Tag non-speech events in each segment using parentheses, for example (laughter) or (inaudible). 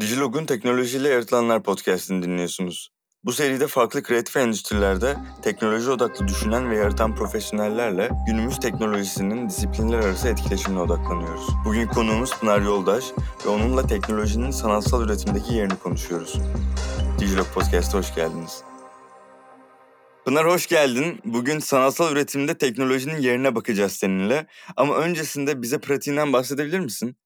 Digilog'un Teknolojiyle Yaratılanlar podcastini dinliyorsunuz. Bu seride farklı kreatif endüstrilerde teknoloji odaklı düşünen ve yaratan profesyonellerle günümüz teknolojisinin disiplinler arası etkileşimine odaklanıyoruz. Bugün konuğumuz Pınar Yoldaş ve onunla teknolojinin sanatsal üretimdeki yerini konuşuyoruz. Digilog Podcast'a hoş geldiniz. Pınar hoş geldin. Bugün sanatsal üretimde teknolojinin yerine bakacağız seninle. Ama öncesinde bize pratiğinden bahsedebilir misin?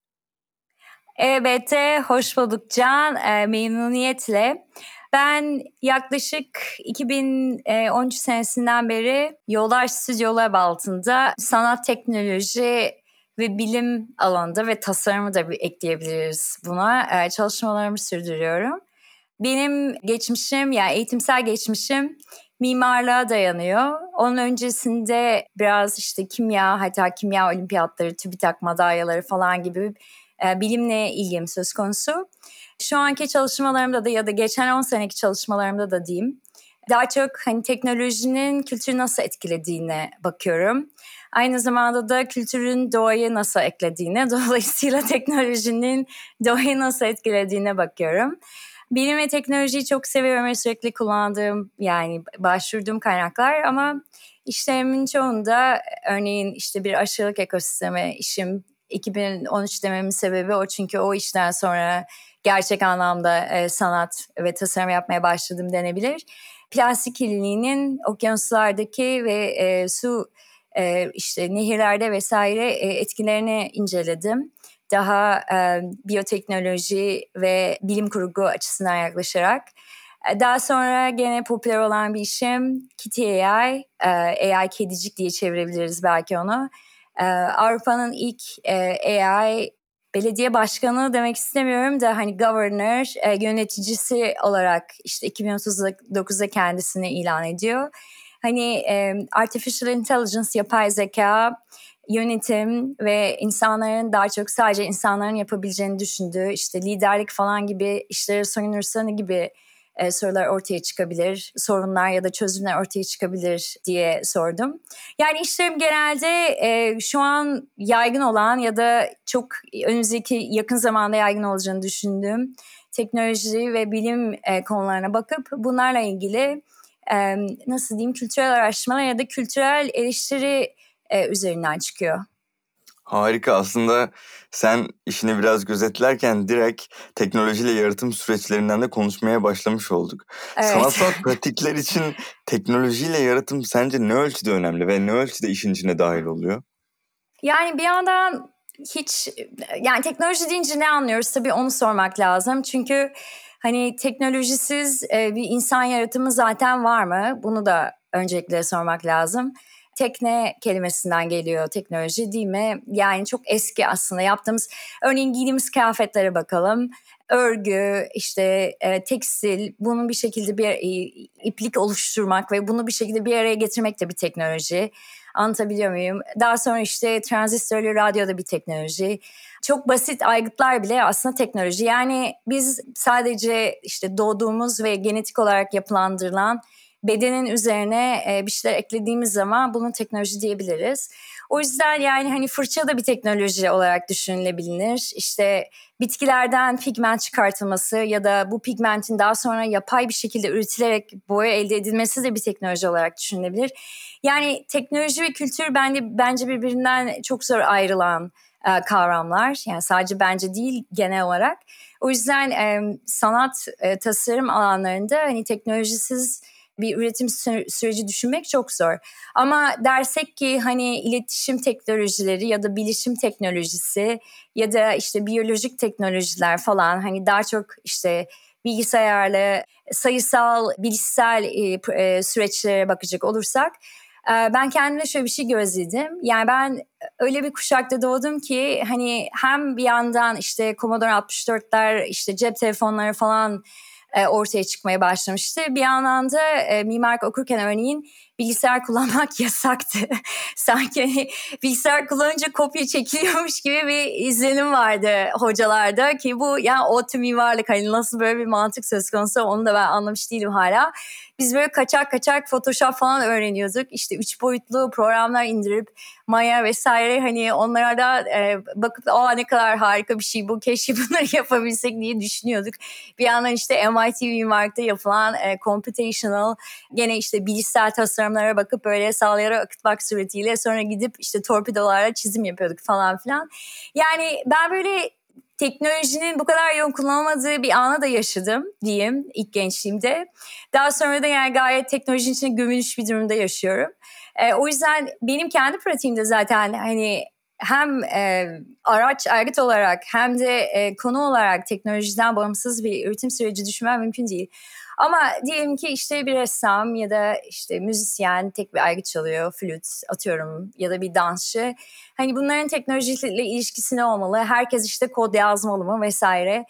Evet, hoş bulduk Can. E, memnuniyetle. Ben yaklaşık 2013 senesinden beri Yollar Stüdyolar altında sanat, teknoloji ve bilim alanında ve tasarımı da ekleyebiliriz buna. E, çalışmalarımı sürdürüyorum. Benim geçmişim yani eğitimsel geçmişim mimarlığa dayanıyor. Onun öncesinde biraz işte kimya hatta kimya olimpiyatları, TÜBİTAK madalyaları falan gibi bilimle ilgim söz konusu. Şu anki çalışmalarımda da ya da geçen 10 seneki çalışmalarımda da diyeyim. Daha çok hani teknolojinin kültürü nasıl etkilediğine bakıyorum. Aynı zamanda da kültürün doğayı nasıl eklediğine, (laughs) dolayısıyla teknolojinin doğayı nasıl etkilediğine bakıyorum. Bilim ve teknolojiyi çok seviyorum ve sürekli kullandığım yani başvurduğum kaynaklar ama işlerimin çoğunda örneğin işte bir aşırılık ekosistemi işim 2013 dememin sebebi o çünkü o işten sonra gerçek anlamda e, sanat ve tasarım yapmaya başladım denebilir. Plastik kirliliğinin okyanuslardaki ve e, su e, işte nehirlerde vesaire e, etkilerini inceledim. Daha e, biyoteknoloji ve bilim kurgu açısından yaklaşarak. E, daha sonra gene popüler olan bir işim Kitty AI, e, AI kedicik diye çevirebiliriz belki onu. Avrupa'nın ilk AI belediye başkanı demek istemiyorum da hani governor, yöneticisi olarak işte 2039'da kendisini ilan ediyor. Hani artificial intelligence, yapay zeka, yönetim ve insanların daha çok sadece insanların yapabileceğini düşündüğü işte liderlik falan gibi işleri soyunursa ne gibi e, sorular ortaya çıkabilir, sorunlar ya da çözümler ortaya çıkabilir diye sordum. Yani işlerim genelde e, şu an yaygın olan ya da çok önümüzdeki yakın zamanda yaygın olacağını düşündüğüm teknoloji ve bilim e, konularına bakıp bunlarla ilgili e, nasıl diyeyim kültürel araştırmalar ya da kültürel eleştiri e, üzerinden çıkıyor. Harika aslında sen işini biraz gözetlerken direkt teknolojiyle yaratım süreçlerinden de konuşmaya başlamış olduk. Evet. Sanatsal (laughs) pratikler için teknolojiyle yaratım sence ne ölçüde önemli ve ne ölçüde işin içine dahil oluyor? Yani bir yandan hiç yani teknoloji deyince ne anlıyoruz tabii onu sormak lazım. Çünkü hani teknolojisiz bir insan yaratımı zaten var mı? Bunu da öncelikle sormak lazım tekne kelimesinden geliyor teknoloji değil mi? Yani çok eski aslında yaptığımız örneğin giydiğimiz kıyafetlere bakalım. Örgü, işte e, tekstil, bunu bir şekilde bir e, iplik oluşturmak ve bunu bir şekilde bir araya getirmek de bir teknoloji. Anlatabiliyor muyum? Daha sonra işte transistörlü radyo da bir teknoloji. Çok basit aygıtlar bile aslında teknoloji. Yani biz sadece işte doğduğumuz ve genetik olarak yapılandırılan bedenin üzerine e, bir şeyler eklediğimiz zaman bunu teknoloji diyebiliriz. O yüzden yani hani fırça da bir teknoloji olarak düşünülebilir. İşte bitkilerden pigment çıkartılması ya da bu pigmentin daha sonra yapay bir şekilde üretilerek boya elde edilmesi de bir teknoloji olarak düşünülebilir. Yani teknoloji ve kültür bence, bence birbirinden çok zor ayrılan e, kavramlar. Yani sadece bence değil genel olarak. O yüzden e, sanat, e, tasarım alanlarında hani teknolojisiz bir üretim süreci düşünmek çok zor. Ama dersek ki hani iletişim teknolojileri ya da bilişim teknolojisi ya da işte biyolojik teknolojiler falan hani daha çok işte bilgisayarlı, sayısal, bilişsel e, e, süreçlere bakacak olursak e, ben kendime şöyle bir şey gözledim. Yani ben öyle bir kuşakta doğdum ki hani hem bir yandan işte Commodore 64'ler, işte cep telefonları falan ortaya çıkmaya başlamıştı. Bir yandan da e, mimarlık okurken örneğin bilgisayar kullanmak (laughs) yasaktı. (laughs) Sanki bilgisayar kullanınca kopya çekiliyormuş gibi bir izlenim vardı hocalarda ki bu yani o tüm mimarlık hani nasıl böyle bir mantık söz konusu onu da ben anlamış değilim hala. Biz böyle kaçak kaçak Photoshop falan öğreniyorduk. İşte üç boyutlu programlar indirip Maya vesaire hani onlara da e, bakıp o ne kadar harika bir şey bu keşke (laughs) bunları yapabilsek diye düşünüyorduk. Bir yandan işte MIT mimarlıkta yapılan e, computational gene işte bilişsel tasarımlara bakıp böyle sağlayarak akıtmak suretiyle sonra gidip işte torpidolarla çizim yapıyorduk falan filan. Yani ben böyle teknolojinin bu kadar yoğun kullanılmadığı bir ana da yaşadım diyeyim ilk gençliğimde. Daha sonra da yani gayet teknolojinin içine gömülmüş bir durumda yaşıyorum. E, o yüzden benim kendi pratiğimde zaten hani hem e, araç aygıt olarak hem de e, konu olarak teknolojiden bağımsız bir üretim süreci düşünmem mümkün değil. Ama diyelim ki işte bir ressam ya da işte müzisyen tek bir aygıt çalıyor, flüt atıyorum ya da bir dansçı. Hani bunların teknolojiyle ilişkisi ne olmalı? Herkes işte kod yazmalı mı vesaire.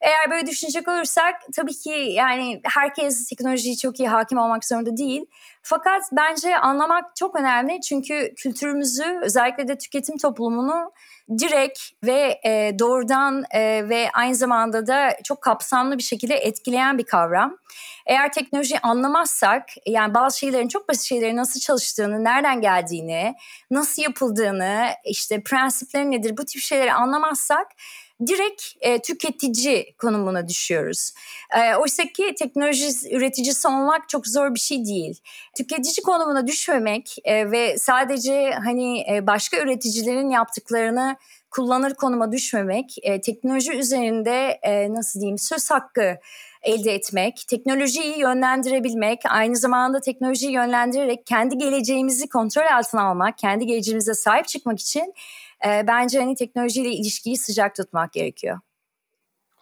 Eğer böyle düşünecek olursak tabii ki yani herkes teknolojiyi çok iyi hakim olmak zorunda değil. Fakat bence anlamak çok önemli çünkü kültürümüzü özellikle de tüketim toplumunu direkt ve e, doğrudan e, ve aynı zamanda da çok kapsamlı bir şekilde etkileyen bir kavram. Eğer teknolojiyi anlamazsak yani bazı şeylerin çok basit şeylerin nasıl çalıştığını, nereden geldiğini, nasıl yapıldığını, işte prensipleri nedir bu tip şeyleri anlamazsak direkt e, tüketici konumuna düşüyoruz. E, Oysa ki teknoloji üreticisi olmak çok zor bir şey değil. Tüketici konumuna düşmemek e, ve sadece hani e, başka üreticilerin yaptıklarını kullanır konuma düşmemek, e, teknoloji üzerinde e, nasıl diyeyim söz hakkı elde etmek, teknolojiyi yönlendirebilmek, aynı zamanda teknolojiyi yönlendirerek kendi geleceğimizi kontrol altına almak, kendi geleceğimize sahip çıkmak için e, bence hani teknolojiyle ilişkiyi sıcak tutmak gerekiyor.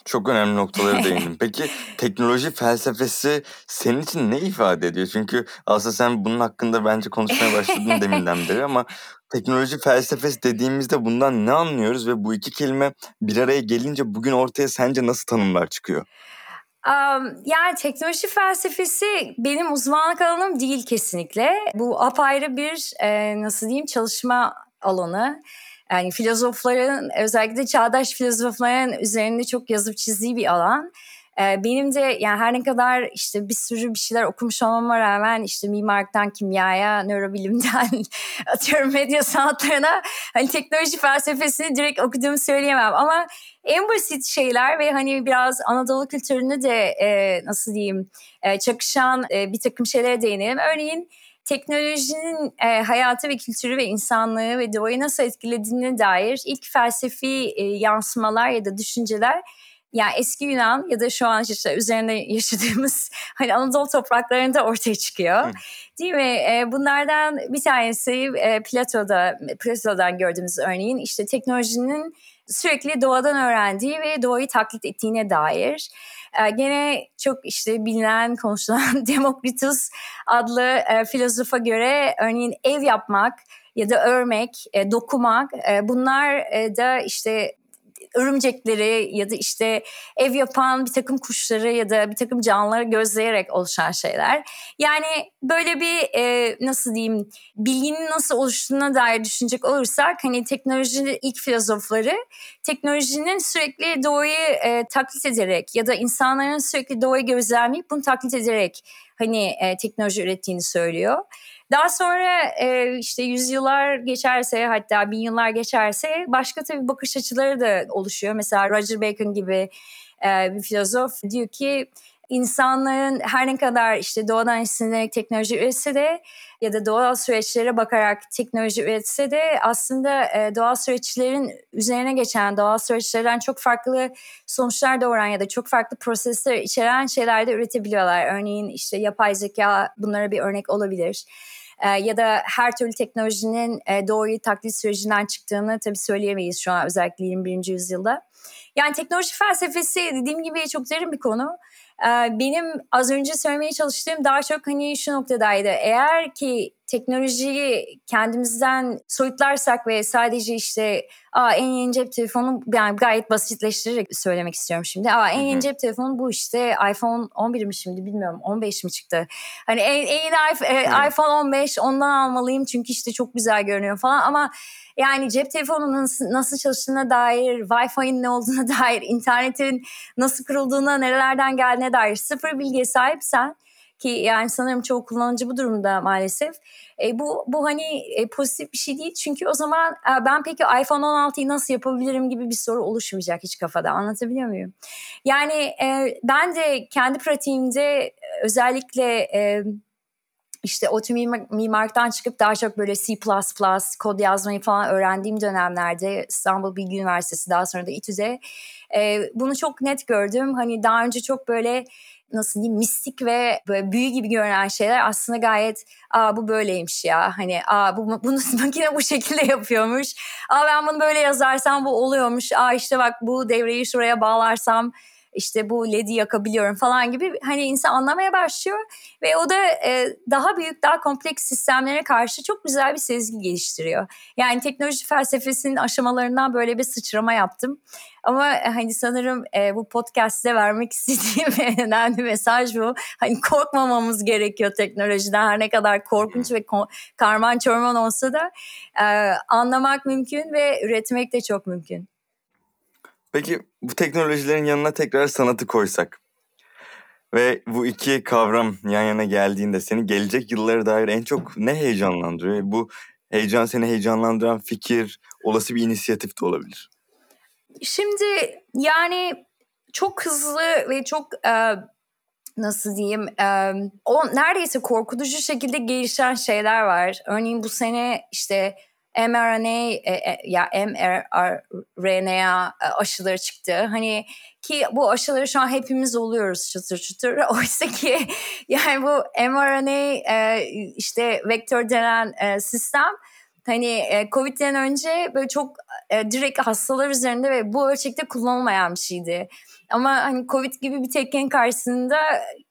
Çok önemli noktalara değindim. (laughs) Peki teknoloji felsefesi senin için ne ifade ediyor? Çünkü aslında sen bunun hakkında bence konuşmaya başladın (laughs) deminden beri ama teknoloji felsefesi dediğimizde bundan ne anlıyoruz ve bu iki kelime bir araya gelince bugün ortaya sence nasıl tanımlar çıkıyor? Um, yani teknoloji felsefesi benim uzmanlık alanım değil kesinlikle. Bu apayrı bir e, nasıl diyeyim çalışma alanı. Yani filozofların özellikle çağdaş filozofların üzerinde çok yazıp çizdiği bir alan. Ee, benim de yani her ne kadar işte bir sürü bir şeyler okumuş olmama rağmen işte mimarlıktan kimyaya, nörobilimden (laughs) atıyorum medya sanatlarına hani teknoloji felsefesini direkt okuduğumu söyleyemem ama en basit şeyler ve hani biraz Anadolu kültürünü de e, nasıl diyeyim e, çakışan e, bir takım şeylere değinelim. Örneğin teknolojinin e, hayatı ve kültürü ve insanlığı ve doğayı nasıl etkilediğine dair ilk felsefi e, yansımalar ya da düşünceler yani eski Yunan ya da şu an işte üzerinde yaşadığımız (laughs) hani Anadolu topraklarında ortaya çıkıyor. Değil mi? E, bunlardan bir tanesi e, Plato'da Plato'dan gördüğümüz örneğin işte teknolojinin sürekli doğadan öğrendiği ve doğayı taklit ettiğine dair. E, gene çok işte bilinen, konuşulan (laughs) Demokritus adlı e, filozofa göre örneğin ev yapmak ya da örmek, e, dokumak e, bunlar e, da işte örümcekleri ya da işte ev yapan bir takım kuşları ya da bir takım canlıları gözleyerek oluşan şeyler. Yani böyle bir e, nasıl diyeyim bilginin nasıl oluştuğuna dair düşünecek olursak hani teknolojinin ilk filozofları teknolojinin sürekli doğayı e, taklit ederek ya da insanların sürekli doğayı gözlemleyip bunu taklit ederek hani e, teknoloji ürettiğini söylüyor. Daha sonra e, işte yüzyıllar geçerse hatta bin yıllar geçerse başka tabii bakış açıları da oluşuyor. Mesela Roger Bacon gibi e, bir filozof diyor ki insanların her ne kadar işte doğadan esinlenerek teknoloji üretse de ya da doğal süreçlere bakarak teknoloji üretse de aslında e, doğal süreçlerin üzerine geçen doğal süreçlerden çok farklı sonuçlar doğuran ya da çok farklı prosesler içeren şeyler de üretebiliyorlar. Örneğin işte yapay zeka bunlara bir örnek olabilir e, ya da her türlü teknolojinin e, doğayı taklit sürecinden çıktığını tabii söyleyemeyiz şu an özellikle 21. yüzyılda. Yani teknoloji felsefesi dediğim gibi çok derin bir konu. Ee, benim az önce söylemeye çalıştığım daha çok hani şu noktadaydı. Eğer ki teknolojiyi kendimizden soyutlarsak ve sadece işte Aa, en yeni cep telefonu yani gayet basitleştirerek söylemek istiyorum şimdi. Aa, en yeni cep telefonu bu işte iPhone 11 mi şimdi bilmiyorum 15 mi çıktı. Hani en, en yeni iPhone, iPhone 15 ondan almalıyım çünkü işte çok güzel görünüyor falan ama yani cep telefonunun nasıl, nasıl çalıştığına dair, Wi-Fi'nin ne olduğuna (laughs) dair, internetin nasıl kurulduğuna, nerelerden geldiğine dair sıfır bilgiye sahipsen ki yani sanırım çoğu kullanıcı bu durumda maalesef. E, bu bu hani e, pozitif bir şey değil çünkü o zaman e, ben peki iPhone 16'yı nasıl yapabilirim gibi bir soru oluşmayacak hiç kafada. Anlatabiliyor muyum? Yani e, ben de kendi pratiğimde özellikle e, işte ODTÜ mimarlıktan çıkıp daha çok böyle C++, kod yazmayı falan öğrendiğim dönemlerde İstanbul Bilgi Üniversitesi daha sonra da İTÜ'de e, bunu çok net gördüm. Hani daha önce çok böyle nasıl diyeyim mistik ve böyle büyü gibi görünen şeyler aslında gayet aa bu böyleymiş ya. Hani aa bu bunu (laughs) makine bu şekilde yapıyormuş. Aa ben bunu böyle yazarsam bu oluyormuş. Aa işte bak bu devreyi şuraya bağlarsam işte bu ledi yakabiliyorum falan gibi hani insan anlamaya başlıyor ve o da e, daha büyük daha kompleks sistemlere karşı çok güzel bir sezgi geliştiriyor. Yani teknoloji felsefesinin aşamalarından böyle bir sıçrama yaptım. Ama e, hani sanırım e, bu podcast'te vermek (laughs) istediğim en önemli mesaj bu. Hani korkmamamız gerekiyor teknolojiden. Her ne kadar korkunç ve ko- karman çorman olsa da e, anlamak mümkün ve üretmek de çok mümkün. Peki bu teknolojilerin yanına tekrar sanatı koysak ve bu iki kavram yan yana geldiğinde seni gelecek yıllara dair en çok ne heyecanlandırıyor? Bu heyecan seni heyecanlandıran fikir, olası bir inisiyatif de olabilir. Şimdi yani çok hızlı ve çok e, nasıl diyeyim e, o neredeyse korkutucu şekilde gelişen şeyler var. Örneğin bu sene işte mRNA e, e, ya mRNA e, aşıları çıktı. Hani ki bu aşıları şu an hepimiz oluyoruz çıtır çıtır. (laughs) Oysa ki yani bu mRNA e, işte vektör denen e, sistem hani e, Covid'den önce böyle çok e, direkt hastalar üzerinde ve bu ölçekte kullanılmayan bir şeydi. Ama hani Covid gibi bir tekken karşısında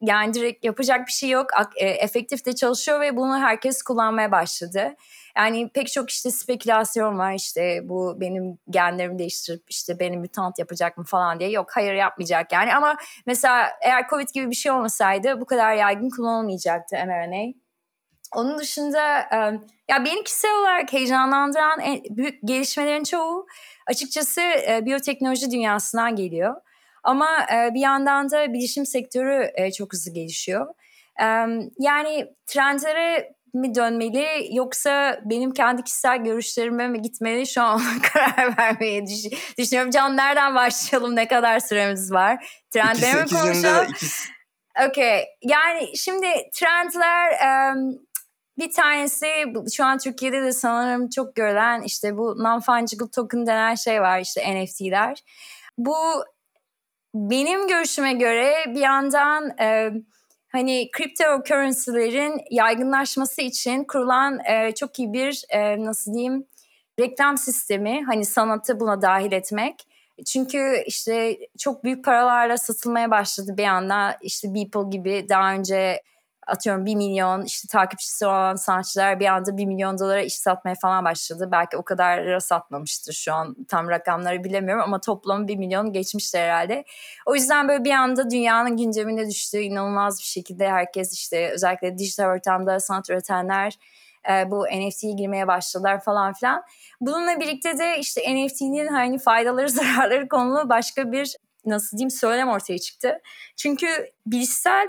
yani direkt yapacak bir şey yok. E, efektif de çalışıyor ve bunu herkes kullanmaya başladı. Yani pek çok işte spekülasyon var işte bu benim genlerimi değiştirip işte benim mutant yapacak mı falan diye. Yok hayır yapmayacak yani ama mesela eğer Covid gibi bir şey olmasaydı bu kadar yaygın kullanılmayacaktı mRNA. Onun dışında ya beni kişisel olarak heyecanlandıran en büyük gelişmelerin çoğu açıkçası biyoteknoloji dünyasından geliyor. Ama bir yandan da bilişim sektörü çok hızlı gelişiyor. Yani trendlere mi dönmeli yoksa benim kendi kişisel görüşlerime mi gitmeli şu an (laughs) karar vermeye düşünüyorum. Can nereden başlayalım ne kadar süremiz var? Trendlere mi konuşalım? Okey yani şimdi trendler um, bir tanesi şu an Türkiye'de de sanırım çok görülen işte bu non-fungible token denen şey var işte NFT'ler. Bu benim görüşüme göre bir yandan e, hani cryptocurrency'lerin yaygınlaşması için kurulan e, çok iyi bir e, nasıl diyeyim reklam sistemi hani sanatı buna dahil etmek. Çünkü işte çok büyük paralarla satılmaya başladı bir anda işte Beeple gibi daha önce atıyorum 1 milyon işte takipçisi olan sanatçılar bir anda 1 milyon dolara iş satmaya falan başladı. Belki o kadar satmamıştır şu an tam rakamları bilemiyorum ama toplam 1 milyon geçmiştir herhalde. O yüzden böyle bir anda dünyanın gündemine düştüğü inanılmaz bir şekilde herkes işte özellikle dijital ortamda sanat üretenler e, bu NFT'ye girmeye başladılar falan filan. Bununla birlikte de işte NFT'nin hani faydaları (laughs) zararları konulu başka bir nasıl diyeyim söylem ortaya çıktı. Çünkü bilişsel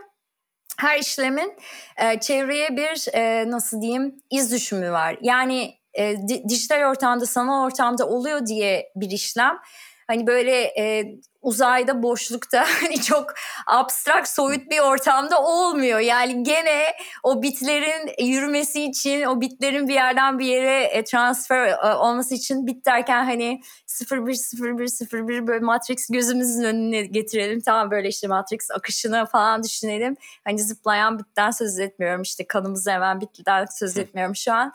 her işlemin e, çevreye bir e, nasıl diyeyim iz düşümü var. Yani e, di, dijital ortamda sanal ortamda oluyor diye bir işlem hani böyle e, uzayda boşlukta (laughs) hani çok abstrakt soyut bir ortamda olmuyor. Yani gene o bitlerin yürümesi için o bitlerin bir yerden bir yere e, transfer e, olması için bit derken hani 010101 böyle Matrix gözümüzün önüne getirelim. Tamam böyle işte Matrix akışını falan düşünelim. Hani zıplayan bitten söz etmiyorum. işte kanımızı hemen bitten söz etmiyorum şu an.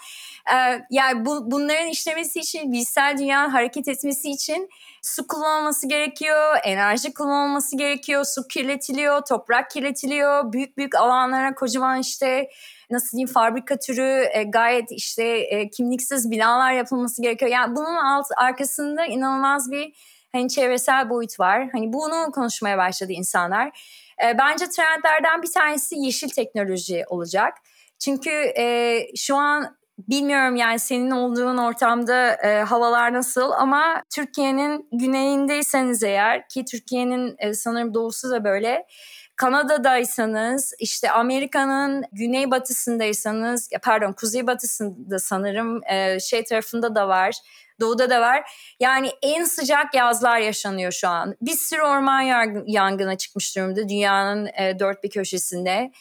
Ee, yani bu, bunların işlemesi için bilgisayar dünyanın hareket etmesi için su kullanılması gerekiyor, enerji kullanılması gerekiyor, su kirletiliyor, toprak kirletiliyor, büyük büyük alanlara kocaman işte nasıl diyeyim fabrika türü e, gayet işte e, kimliksiz binalar yapılması gerekiyor. Yani bunun alt arkasında inanılmaz bir hani çevresel boyut var. Hani bunu konuşmaya başladı insanlar. E, bence trendlerden bir tanesi yeşil teknoloji olacak. Çünkü e, şu an bilmiyorum yani senin olduğun ortamda e, havalar nasıl ama Türkiye'nin güneyindeyseniz eğer ki Türkiye'nin e, sanırım doğusu da böyle Kanada'daysanız, işte Amerika'nın güneybatısındaysanız, pardon kuzeybatısında sanırım e, şey tarafında da var, doğuda da var. Yani en sıcak yazlar yaşanıyor şu an. Bir sürü orman yangına çıkmış durumda dünyanın e, dört bir köşesinde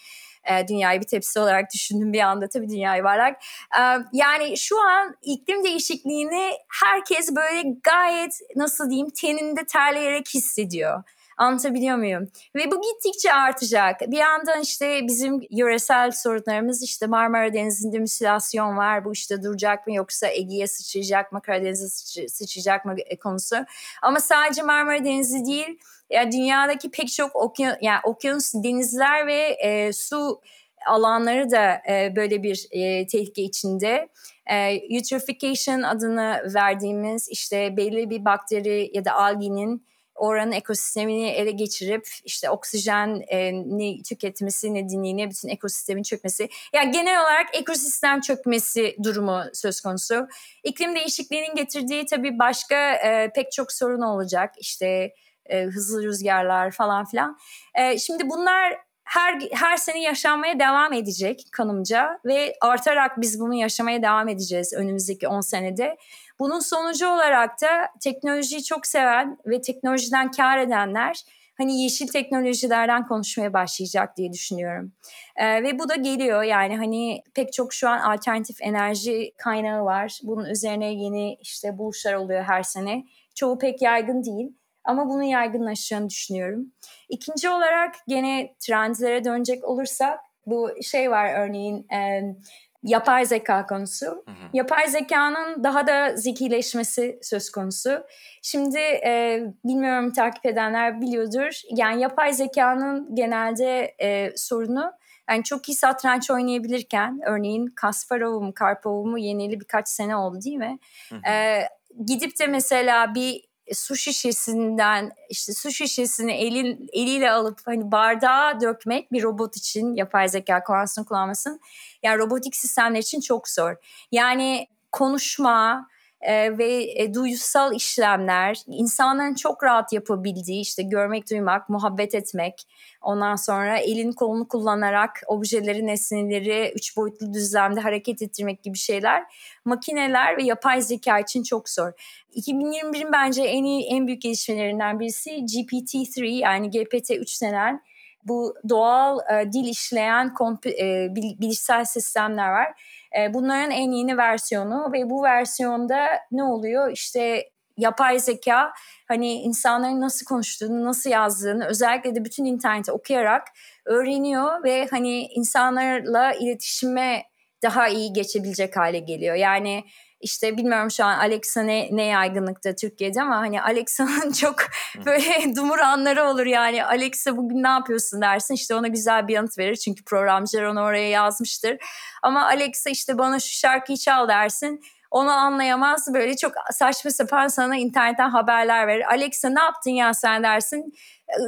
e, dünyayı bir tepsi olarak düşündüm bir anda tabii dünya yuvarlak. E, yani şu an iklim değişikliğini herkes böyle gayet nasıl diyeyim teninde terleyerek hissediyor. Anlatabiliyor muyum? Ve bu gittikçe artacak. Bir yandan işte bizim yöresel sorunlarımız işte Marmara Denizi'nde müsilasyon var. Bu işte duracak mı yoksa Ege'ye sıçrayacak mı, Karadeniz'e sıçrayacak mı e, konusu. Ama sadece Marmara Denizi değil, yani dünyadaki pek çok okyan, yani okyanus, denizler ve e, su alanları da e, böyle bir e, tehlike içinde. E, eutrophication adını verdiğimiz işte belli bir bakteri ya da alginin oranın ekosistemini ele geçirip işte oksijeni tüketmesi nedeniyle bütün ekosistemin çökmesi. Yani genel olarak ekosistem çökmesi durumu söz konusu. İklim değişikliğinin getirdiği tabii başka e, pek çok sorun olacak. İşte e, hızlı rüzgarlar falan filan. E, şimdi bunlar her her sene yaşanmaya devam edecek kanımca ve artarak biz bunu yaşamaya devam edeceğiz önümüzdeki 10 senede. Bunun sonucu olarak da teknolojiyi çok seven ve teknolojiden kar edenler hani yeşil teknolojilerden konuşmaya başlayacak diye düşünüyorum. Ee, ve bu da geliyor yani hani pek çok şu an alternatif enerji kaynağı var. Bunun üzerine yeni işte buluşlar oluyor her sene. Çoğu pek yaygın değil ama bunun yaygınlaşacağını düşünüyorum. İkinci olarak gene trendlere dönecek olursak bu şey var örneğin e, yapay zeka konusu. Hı hı. Yapay zekanın daha da zekileşmesi söz konusu. Şimdi e, bilmiyorum takip edenler biliyordur. Yani yapay zekanın genelde e, sorunu yani çok iyi satranç oynayabilirken örneğin Kasparov'u mu Karpov'u mu yenili birkaç sene oldu değil mi? Hı hı. E, gidip de mesela bir su şişesinden işte su şişesini elin, eliyle alıp hani bardağa dökmek bir robot için yapay zeka kullansın kullanmasın yani robotik sistemler için çok zor. Yani konuşma, e, ve e, duygusal işlemler, insanların çok rahat yapabildiği işte görmek, duymak, muhabbet etmek, ondan sonra elin kolunu kullanarak objeleri, nesneleri üç boyutlu düzlemde hareket ettirmek gibi şeyler makineler ve yapay zeka için çok zor. 2021'in bence en iyi, en büyük gelişmelerinden birisi GPT-3 yani GPT-3 denen bu doğal e, dil işleyen e, bilişsel sistemler var e, bunların en yeni versiyonu ve bu versiyonda ne oluyor? İşte yapay zeka hani insanların nasıl konuştuğunu, nasıl yazdığını özellikle de bütün interneti okuyarak öğreniyor ve hani insanlarla iletişime daha iyi geçebilecek hale geliyor. Yani işte bilmiyorum şu an Alexa ne, ne yaygınlıkta Türkiye'de ama hani Alexa'nın (laughs) çok böyle (laughs) dumur anları olur yani. Alexa bugün ne yapıyorsun dersin işte ona güzel bir yanıt verir çünkü programcılar onu oraya yazmıştır. Ama Alexa işte bana şu şarkıyı çal dersin onu anlayamaz böyle çok saçma sapan sana internetten haberler verir. Alexa ne yaptın ya sen dersin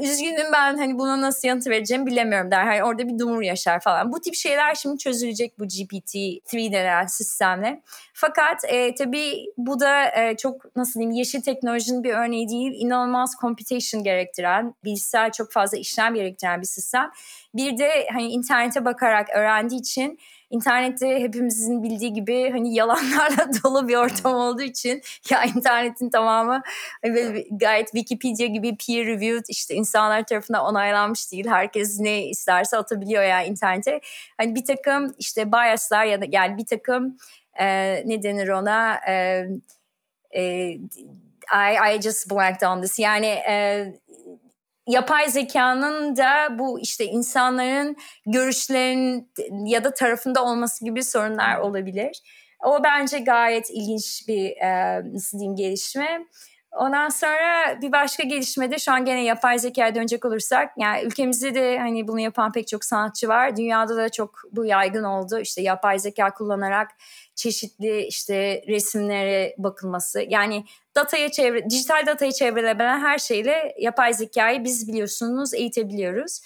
üzgünüm ben hani buna nasıl yanıt vereceğimi bilemiyorum der. Hani orada bir dumur yaşar falan. Bu tip şeyler şimdi çözülecek bu GPT-3 denen sistemle. Fakat e, tabii bu da e, çok nasıl diyeyim yeşil teknolojinin bir örneği değil. İnanılmaz computation gerektiren, bilgisayar çok fazla işlem gerektiren bir sistem. Bir de hani internete bakarak öğrendiği için internette hepimizin bildiği gibi hani yalanlarla (laughs) dolu bir ortam olduğu için ya internetin tamamı hani gayet Wikipedia gibi peer reviewed işte insanlar tarafından onaylanmış değil. Herkes ne isterse atabiliyor ya yani internete. Hani bir takım işte biaslar ya da yani bir takım e, ne denir ona e, e, I, I just blanked on this yani e, yapay zekanın da bu işte insanların görüşlerin ya da tarafında olması gibi sorunlar olabilir. O bence gayet ilginç bir e, nasıl diyeyim gelişme. Ondan sonra bir başka gelişmede şu an gene yapay zekaya dönecek olursak yani ülkemizde de hani bunu yapan pek çok sanatçı var. Dünyada da çok bu yaygın oldu. İşte yapay zeka kullanarak çeşitli işte resimlere bakılması. Yani dataya çevre, dijital datayı çevrilebilen her şeyle yapay zekayı biz biliyorsunuz eğitebiliyoruz.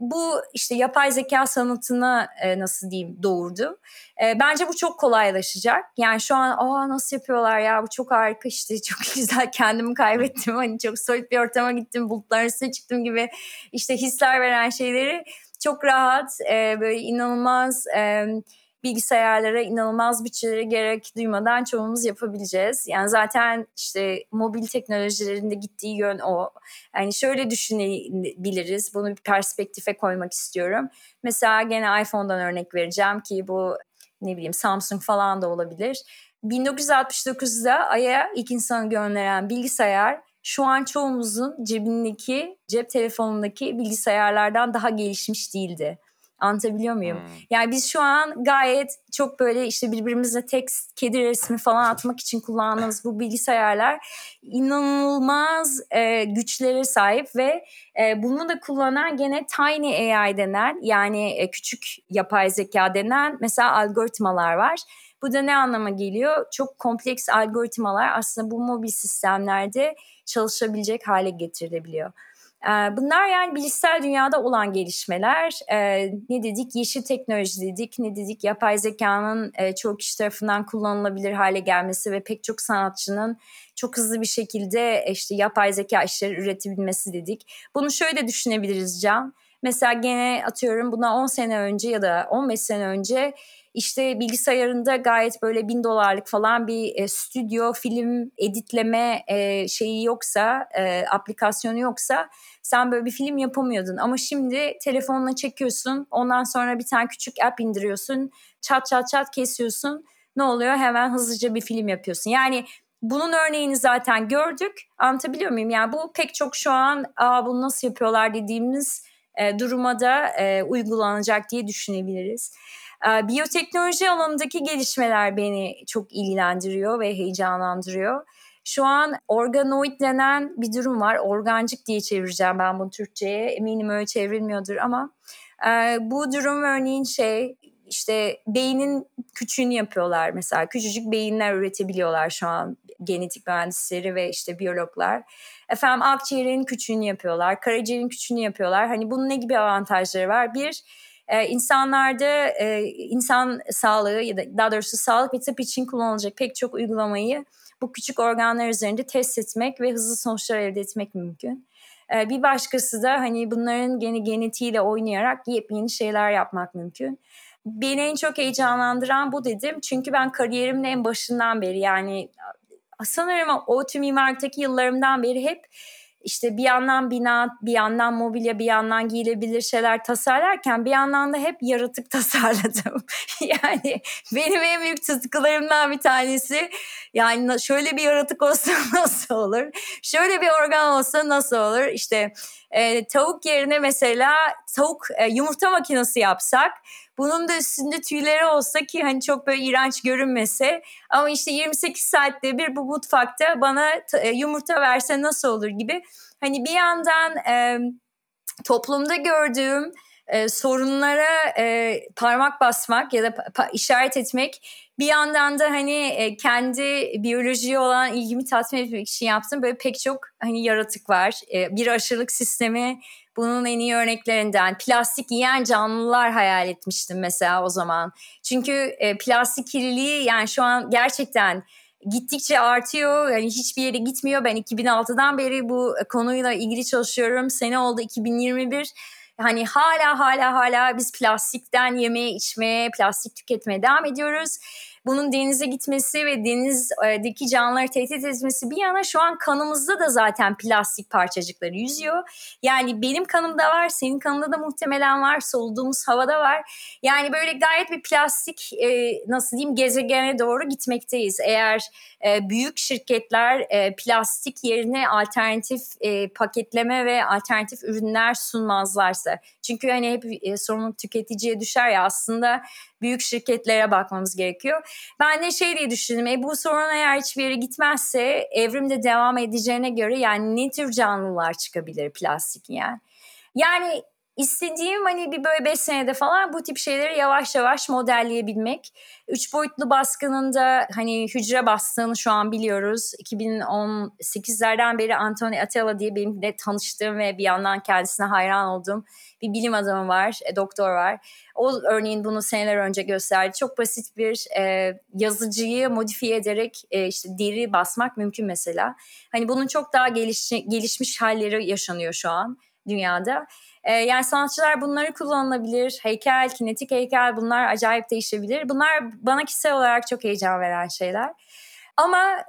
Bu işte yapay zeka sanatını e, nasıl diyeyim doğurdu. E, bence bu çok kolaylaşacak. Yani şu an aa nasıl yapıyorlar ya bu çok harika işte (laughs) çok güzel kendimi kaybettim. Hani çok soyut bir ortama gittim bulutların üstüne çıktım gibi işte hisler veren şeyleri çok rahat e, böyle inanılmaz... E, bilgisayarlara inanılmaz bütçelere gerek duymadan çoğumuz yapabileceğiz. Yani zaten işte mobil teknolojilerinde gittiği yön o. Yani şöyle düşünebiliriz. Bunu bir perspektife koymak istiyorum. Mesela gene iPhone'dan örnek vereceğim ki bu ne bileyim Samsung falan da olabilir. 1969'da Ay'a ilk insanı gönderen bilgisayar şu an çoğumuzun cebindeki, cep telefonundaki bilgisayarlardan daha gelişmiş değildi. Anlatabiliyor muyum? Hmm. Yani biz şu an gayet çok böyle işte birbirimize tekst, kedi resmi falan atmak için kullandığımız bu bilgisayarlar inanılmaz e, güçlere sahip ve e, bunu da kullanan gene Tiny AI denen yani e, küçük yapay zeka denen mesela algoritmalar var. Bu da ne anlama geliyor? Çok kompleks algoritmalar aslında bu mobil sistemlerde çalışabilecek hale getirilebiliyor. Bunlar yani bilişsel dünyada olan gelişmeler. Ne dedik? Yeşil teknoloji dedik. Ne dedik? Yapay zekanın çok kişi tarafından kullanılabilir hale gelmesi ve pek çok sanatçının çok hızlı bir şekilde işte yapay zeka işleri üretebilmesi dedik. Bunu şöyle düşünebiliriz Can. Mesela gene atıyorum buna 10 sene önce ya da 15 sene önce işte bilgisayarında gayet böyle bin dolarlık falan bir e, stüdyo film editleme e, şeyi yoksa e, aplikasyonu yoksa sen böyle bir film yapamıyordun. Ama şimdi telefonla çekiyorsun ondan sonra bir tane küçük app indiriyorsun çat çat çat kesiyorsun ne oluyor hemen hızlıca bir film yapıyorsun. Yani bunun örneğini zaten gördük anlatabiliyor muyum? Yani bu pek çok şu an Aa, bunu nasıl yapıyorlar dediğimiz e, duruma da e, uygulanacak diye düşünebiliriz. E, biyoteknoloji alanındaki gelişmeler beni çok ilgilendiriyor ve heyecanlandırıyor. Şu an organoid denen bir durum var. Organcık diye çevireceğim ben bunu Türkçe'ye. Eminim öyle çevrilmiyordur ama e, bu durum örneğin şey işte beynin küçüğünü yapıyorlar mesela. Küçücük beyinler üretebiliyorlar şu an genetik mühendisleri ve işte biyologlar. Efendim akciğerin küçüğünü yapıyorlar, karaciğerin küçüğünü yapıyorlar. Hani bunun ne gibi avantajları var? Bir, e, insanlarda e, insan sağlığı ya da daha doğrusu sağlık ve tıp için kullanılacak pek çok uygulamayı bu küçük organlar üzerinde test etmek ve hızlı sonuçlar elde etmek mümkün. E, bir başkası da hani bunların gene genetiğiyle oynayarak yepyeni şeyler yapmak mümkün beni en çok heyecanlandıran bu dedim. Çünkü ben kariyerimin en başından beri yani sanırım o tüm mimarlıktaki yıllarımdan beri hep işte bir yandan bina, bir yandan mobilya, bir yandan giyilebilir şeyler tasarlarken bir yandan da hep yaratık (laughs) tasarladım. yani benim en büyük tutkularımdan bir tanesi yani şöyle bir yaratık olsa (laughs) nasıl olur? Şöyle bir organ olsa nasıl olur? İşte e, tavuk yerine mesela tavuk e, yumurta makinesi yapsak bunun da üstünde tüyleri olsa ki hani çok böyle iğrenç görünmese ama işte 28 saatte bir bu mutfakta bana e, yumurta verse nasıl olur gibi. Hani bir yandan e, toplumda gördüğüm e, sorunlara e, parmak basmak ya da pa- işaret etmek bir yandan da hani e, kendi biyolojiye olan ilgimi tatmin etmek için yaptım. Böyle pek çok hani yaratık var. E, bir aşırılık sistemi bunun en iyi örneklerinden. Plastik yiyen canlılar hayal etmiştim mesela o zaman. Çünkü e, plastik kirliliği yani şu an gerçekten gittikçe artıyor. Yani hiçbir yere gitmiyor. Ben 2006'dan beri bu konuyla ilgili çalışıyorum. Sene oldu 2021 hani hala hala hala biz plastikten yemeye içmeye plastik tüketmeye devam ediyoruz bunun denize gitmesi ve denizdeki canlıları tehdit etmesi bir yana şu an kanımızda da zaten plastik parçacıkları yüzüyor. Yani benim kanımda var, senin kanında da muhtemelen var, soluduğumuz havada var. Yani böyle gayet bir plastik e, nasıl diyeyim gezegene doğru gitmekteyiz. Eğer e, büyük şirketler e, plastik yerine alternatif paketleme ve alternatif ürünler sunmazlarsa. Çünkü hani hep e, sorumluluk tüketiciye düşer ya aslında büyük şirketlere bakmamız gerekiyor. Ben de şey diye düşündüm. E, bu sorun eğer hiçbir yere gitmezse evrimde devam edeceğine göre yani ne tür canlılar çıkabilir plastik yani. Yani İstediğim hani bir böyle 5 senede falan bu tip şeyleri yavaş yavaş modelleyebilmek. Üç boyutlu baskının hani hücre bastığını şu an biliyoruz. 2018'lerden beri Anthony Atella diye benim de tanıştığım ve bir yandan kendisine hayran olduğum bir bilim adamı var, e, doktor var. O örneğin bunu seneler önce gösterdi. Çok basit bir e, yazıcıyı modifiye ederek e, işte deri basmak mümkün mesela. Hani bunun çok daha geliş, gelişmiş halleri yaşanıyor şu an dünyada. E, yani sanatçılar bunları kullanılabilir. Heykel, kinetik heykel bunlar acayip değişebilir. Bunlar bana kişisel olarak çok heyecan veren şeyler. Ama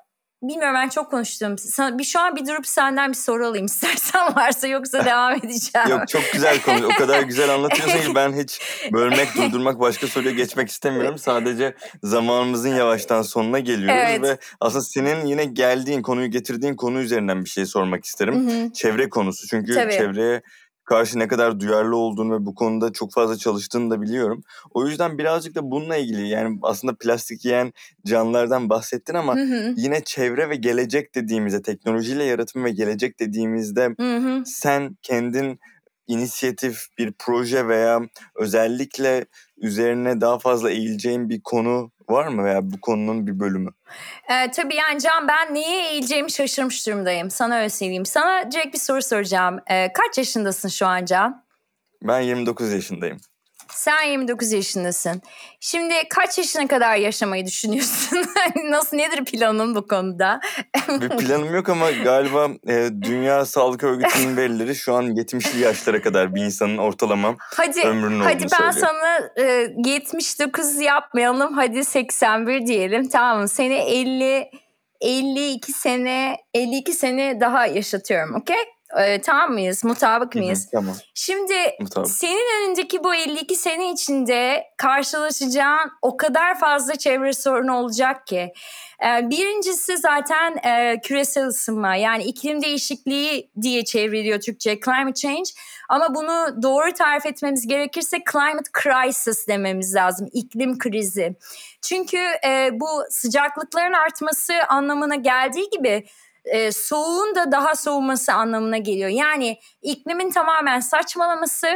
bilmiyorum ben çok konuştum. Sana, bir şu an bir durup senden bir soru alayım (laughs) istersen varsa yoksa devam (laughs) edeceğim. Yok çok güzel konu. O kadar güzel anlatıyorsun ki ben hiç bölmek, (laughs) durdurmak, başka soruya geçmek istemiyorum. Sadece zamanımızın yavaştan sonuna geliyoruz evet. ve aslında senin yine geldiğin konuyu getirdiğin konu üzerinden bir şey sormak isterim. Hı-hı. Çevre konusu. Çünkü Tabii. çevreye karşı ne kadar duyarlı olduğunu ve bu konuda çok fazla çalıştığını da biliyorum. O yüzden birazcık da bununla ilgili yani aslında plastik yiyen canlılardan bahsettin ama hı hı. yine çevre ve gelecek dediğimizde teknolojiyle yaratım ve gelecek dediğimizde hı hı. sen kendin inisiyatif bir proje veya özellikle üzerine daha fazla eğileceğin bir konu var mı veya bu konunun bir bölümü? Ee, tabii yani Can ben neye eğileceğimi şaşırmış durumdayım. Sana öyle söyleyeyim. Sana direkt bir soru soracağım. Ee, kaç yaşındasın şu an Can? Ben 29 yaşındayım. Sen 29 yaşındasın. Şimdi kaç yaşına kadar yaşamayı düşünüyorsun? (laughs) Nasıl nedir planın bu konuda? (laughs) bir planım yok ama galiba e, Dünya Sağlık Örgütü'nün verileri şu an 70'li yaşlara kadar bir insanın ortalama hadi, ömrünün hadi ben söylüyor. sana e, 79 yapmayalım hadi 81 diyelim tamam mı? Seni 50 52 sene 52 sene daha yaşatıyorum okey? Ee, tamam mıyız? Mutabık mıyız? Hı hı, tamam. Şimdi Mutabık. senin önündeki bu 52 sene içinde karşılaşacağın o kadar fazla çevre sorunu olacak ki. Ee, birincisi zaten e, küresel ısınma yani iklim değişikliği diye çevriliyor Türkçe climate change. Ama bunu doğru tarif etmemiz gerekirse climate crisis dememiz lazım. iklim krizi. Çünkü e, bu sıcaklıkların artması anlamına geldiği gibi e, soğuğun da daha soğuması anlamına geliyor. Yani iklimin tamamen saçmalaması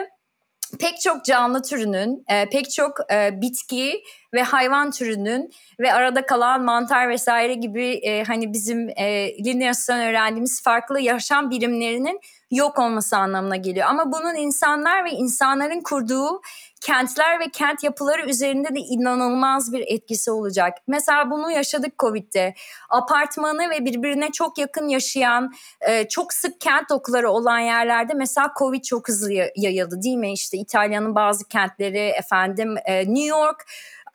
pek çok canlı türünün, e, pek çok e, bitki ve hayvan türünün ve arada kalan mantar vesaire gibi e, hani bizim e, Linnaeus'tan öğrendiğimiz farklı yaşam birimlerinin yok olması anlamına geliyor. Ama bunun insanlar ve insanların kurduğu kentler ve kent yapıları üzerinde de inanılmaz bir etkisi olacak. Mesela bunu yaşadık Covid'de. Apartmanı ve birbirine çok yakın yaşayan, e, çok sık kent dokuları olan yerlerde mesela Covid çok hızlı yayıldı değil mi? İşte İtalya'nın bazı kentleri, efendim e, New York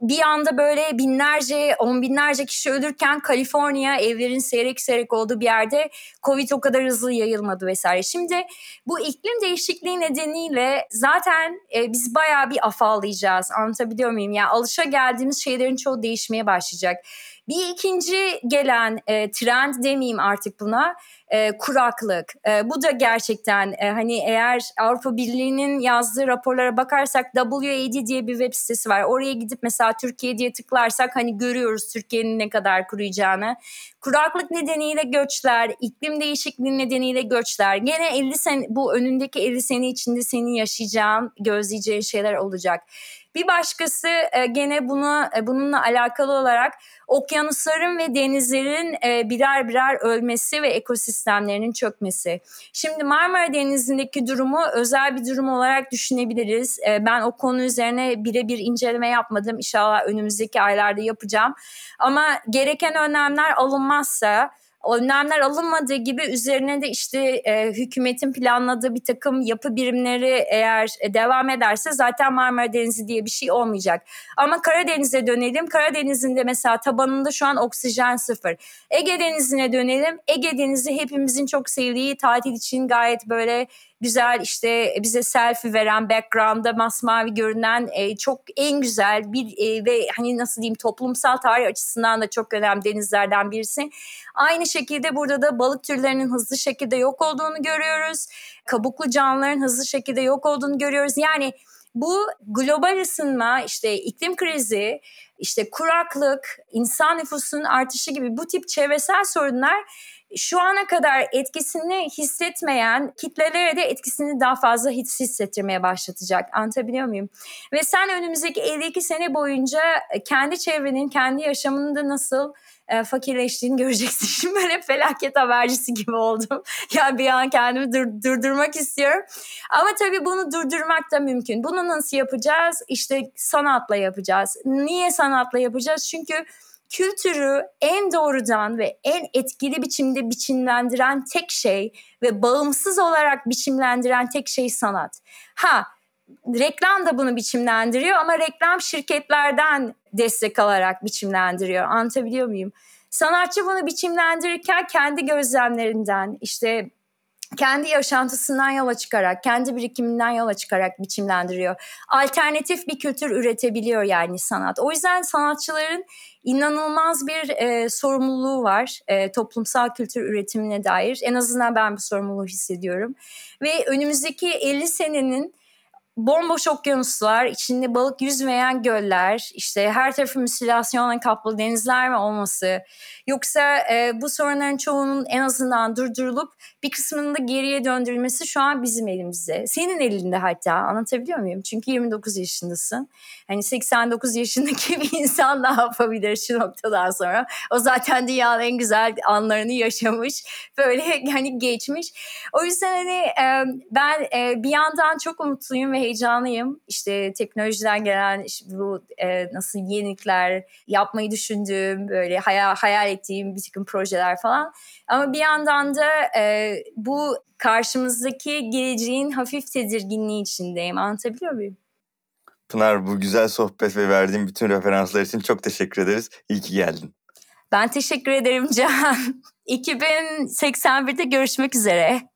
bir anda böyle binlerce, on binlerce kişi ölürken Kaliforniya evlerin seyrek seyrek olduğu bir yerde Covid o kadar hızlı yayılmadı vesaire. Şimdi bu iklim değişikliği nedeniyle zaten e, biz bayağı bir afallayacağız. Anlatabiliyor muyum? Yani alışa geldiğimiz şeylerin çoğu değişmeye başlayacak. Bir ikinci gelen e, trend demeyeyim artık buna e, kuraklık. E, bu da gerçekten e, hani eğer Avrupa Birliği'nin yazdığı raporlara bakarsak WAD diye bir web sitesi var. Oraya gidip mesela Türkiye diye tıklarsak hani görüyoruz Türkiye'nin ne kadar kuruyacağını. Kuraklık nedeniyle göçler, iklim değişikliği nedeniyle göçler. Gene 50 sene bu önündeki 50 sene içinde senin yaşayacağın, gözleyeceğin şeyler olacak. Bir başkası e, gene bunu e, bununla alakalı olarak okyanusların ve denizlerin e, birer birer ölmesi ve ekosistemlerinin çökmesi. Şimdi Marmara Denizi'ndeki durumu özel bir durum olarak düşünebiliriz. Ben o konu üzerine birebir inceleme yapmadım. İnşallah önümüzdeki aylarda yapacağım. Ama gereken önlemler alınmazsa önlemler alınmadığı gibi üzerine de işte e, hükümetin planladığı bir takım yapı birimleri eğer e, devam ederse zaten Marmara Denizi diye bir şey olmayacak. Ama Karadeniz'e dönelim. Karadeniz'in de mesela tabanında şu an oksijen sıfır. Ege Denizi'ne dönelim. Ege Denizi hepimizin çok sevdiği tatil için gayet böyle güzel işte bize selfie veren background'da masmavi görünen e, çok en güzel bir e, ve hani nasıl diyeyim toplumsal tarih açısından da çok önemli denizlerden birisi. Aynı şekilde burada da balık türlerinin hızlı şekilde yok olduğunu görüyoruz. Kabuklu canlıların hızlı şekilde yok olduğunu görüyoruz. Yani bu global ısınma, işte iklim krizi, işte kuraklık, insan nüfusunun artışı gibi bu tip çevresel sorunlar şu ana kadar etkisini hissetmeyen kitlelere de etkisini daha fazla hissettirmeye başlatacak. Anlatabiliyor muyum? Ve sen önümüzdeki 52 sene boyunca kendi çevrenin, kendi yaşamında nasıl e, fakirleştiğini göreceksin. (laughs) Şimdi böyle felaket habercisi gibi oldum. (laughs) ya bir an kendimi dur, durdurmak istiyorum. Ama tabii bunu durdurmak da mümkün. Bunu nasıl yapacağız? İşte sanatla yapacağız. Niye sanatla yapacağız? Çünkü kültürü en doğrudan ve en etkili biçimde biçimlendiren tek şey ve bağımsız olarak biçimlendiren tek şey sanat. Ha reklam da bunu biçimlendiriyor ama reklam şirketlerden destek alarak biçimlendiriyor. Anlatabiliyor muyum? Sanatçı bunu biçimlendirirken kendi gözlemlerinden işte kendi yaşantısından yola çıkarak, kendi birikiminden yola çıkarak biçimlendiriyor. Alternatif bir kültür üretebiliyor yani sanat. O yüzden sanatçıların inanılmaz bir e, sorumluluğu var e, toplumsal kültür üretimine dair. En azından ben bu sorumluluğu hissediyorum. Ve önümüzdeki 50 senenin bomboş okyanuslar, içinde balık yüzmeyen göller, işte her tarafı müsilasyonla kaplı denizler mi olması, yoksa e, bu sorunların çoğunun en azından durdurulup bir kısmının da geriye döndürülmesi şu an bizim elimizde. Senin elinde hatta anlatabiliyor muyum? Çünkü 29 yaşındasın. Hani 89 yaşındaki (laughs) bir insan ne yapabilir şu noktadan sonra? O zaten dünyanın en güzel anlarını yaşamış. Böyle (laughs) hani geçmiş. O yüzden hani e, ben e, bir yandan çok umutluyum ve heyecanlıyım. İşte teknolojiden gelen işte bu e, nasıl yenilikler yapmayı düşündüğüm böyle hayal, hayal ettiğim bir takım projeler falan. Ama bir yandan da e, bu karşımızdaki geleceğin hafif tedirginliği içindeyim. Anlatabiliyor muyum? Pınar bu güzel sohbet ve verdiğin bütün referanslar için çok teşekkür ederiz. İyi ki geldin. Ben teşekkür ederim Can. (laughs) 2081'de görüşmek üzere.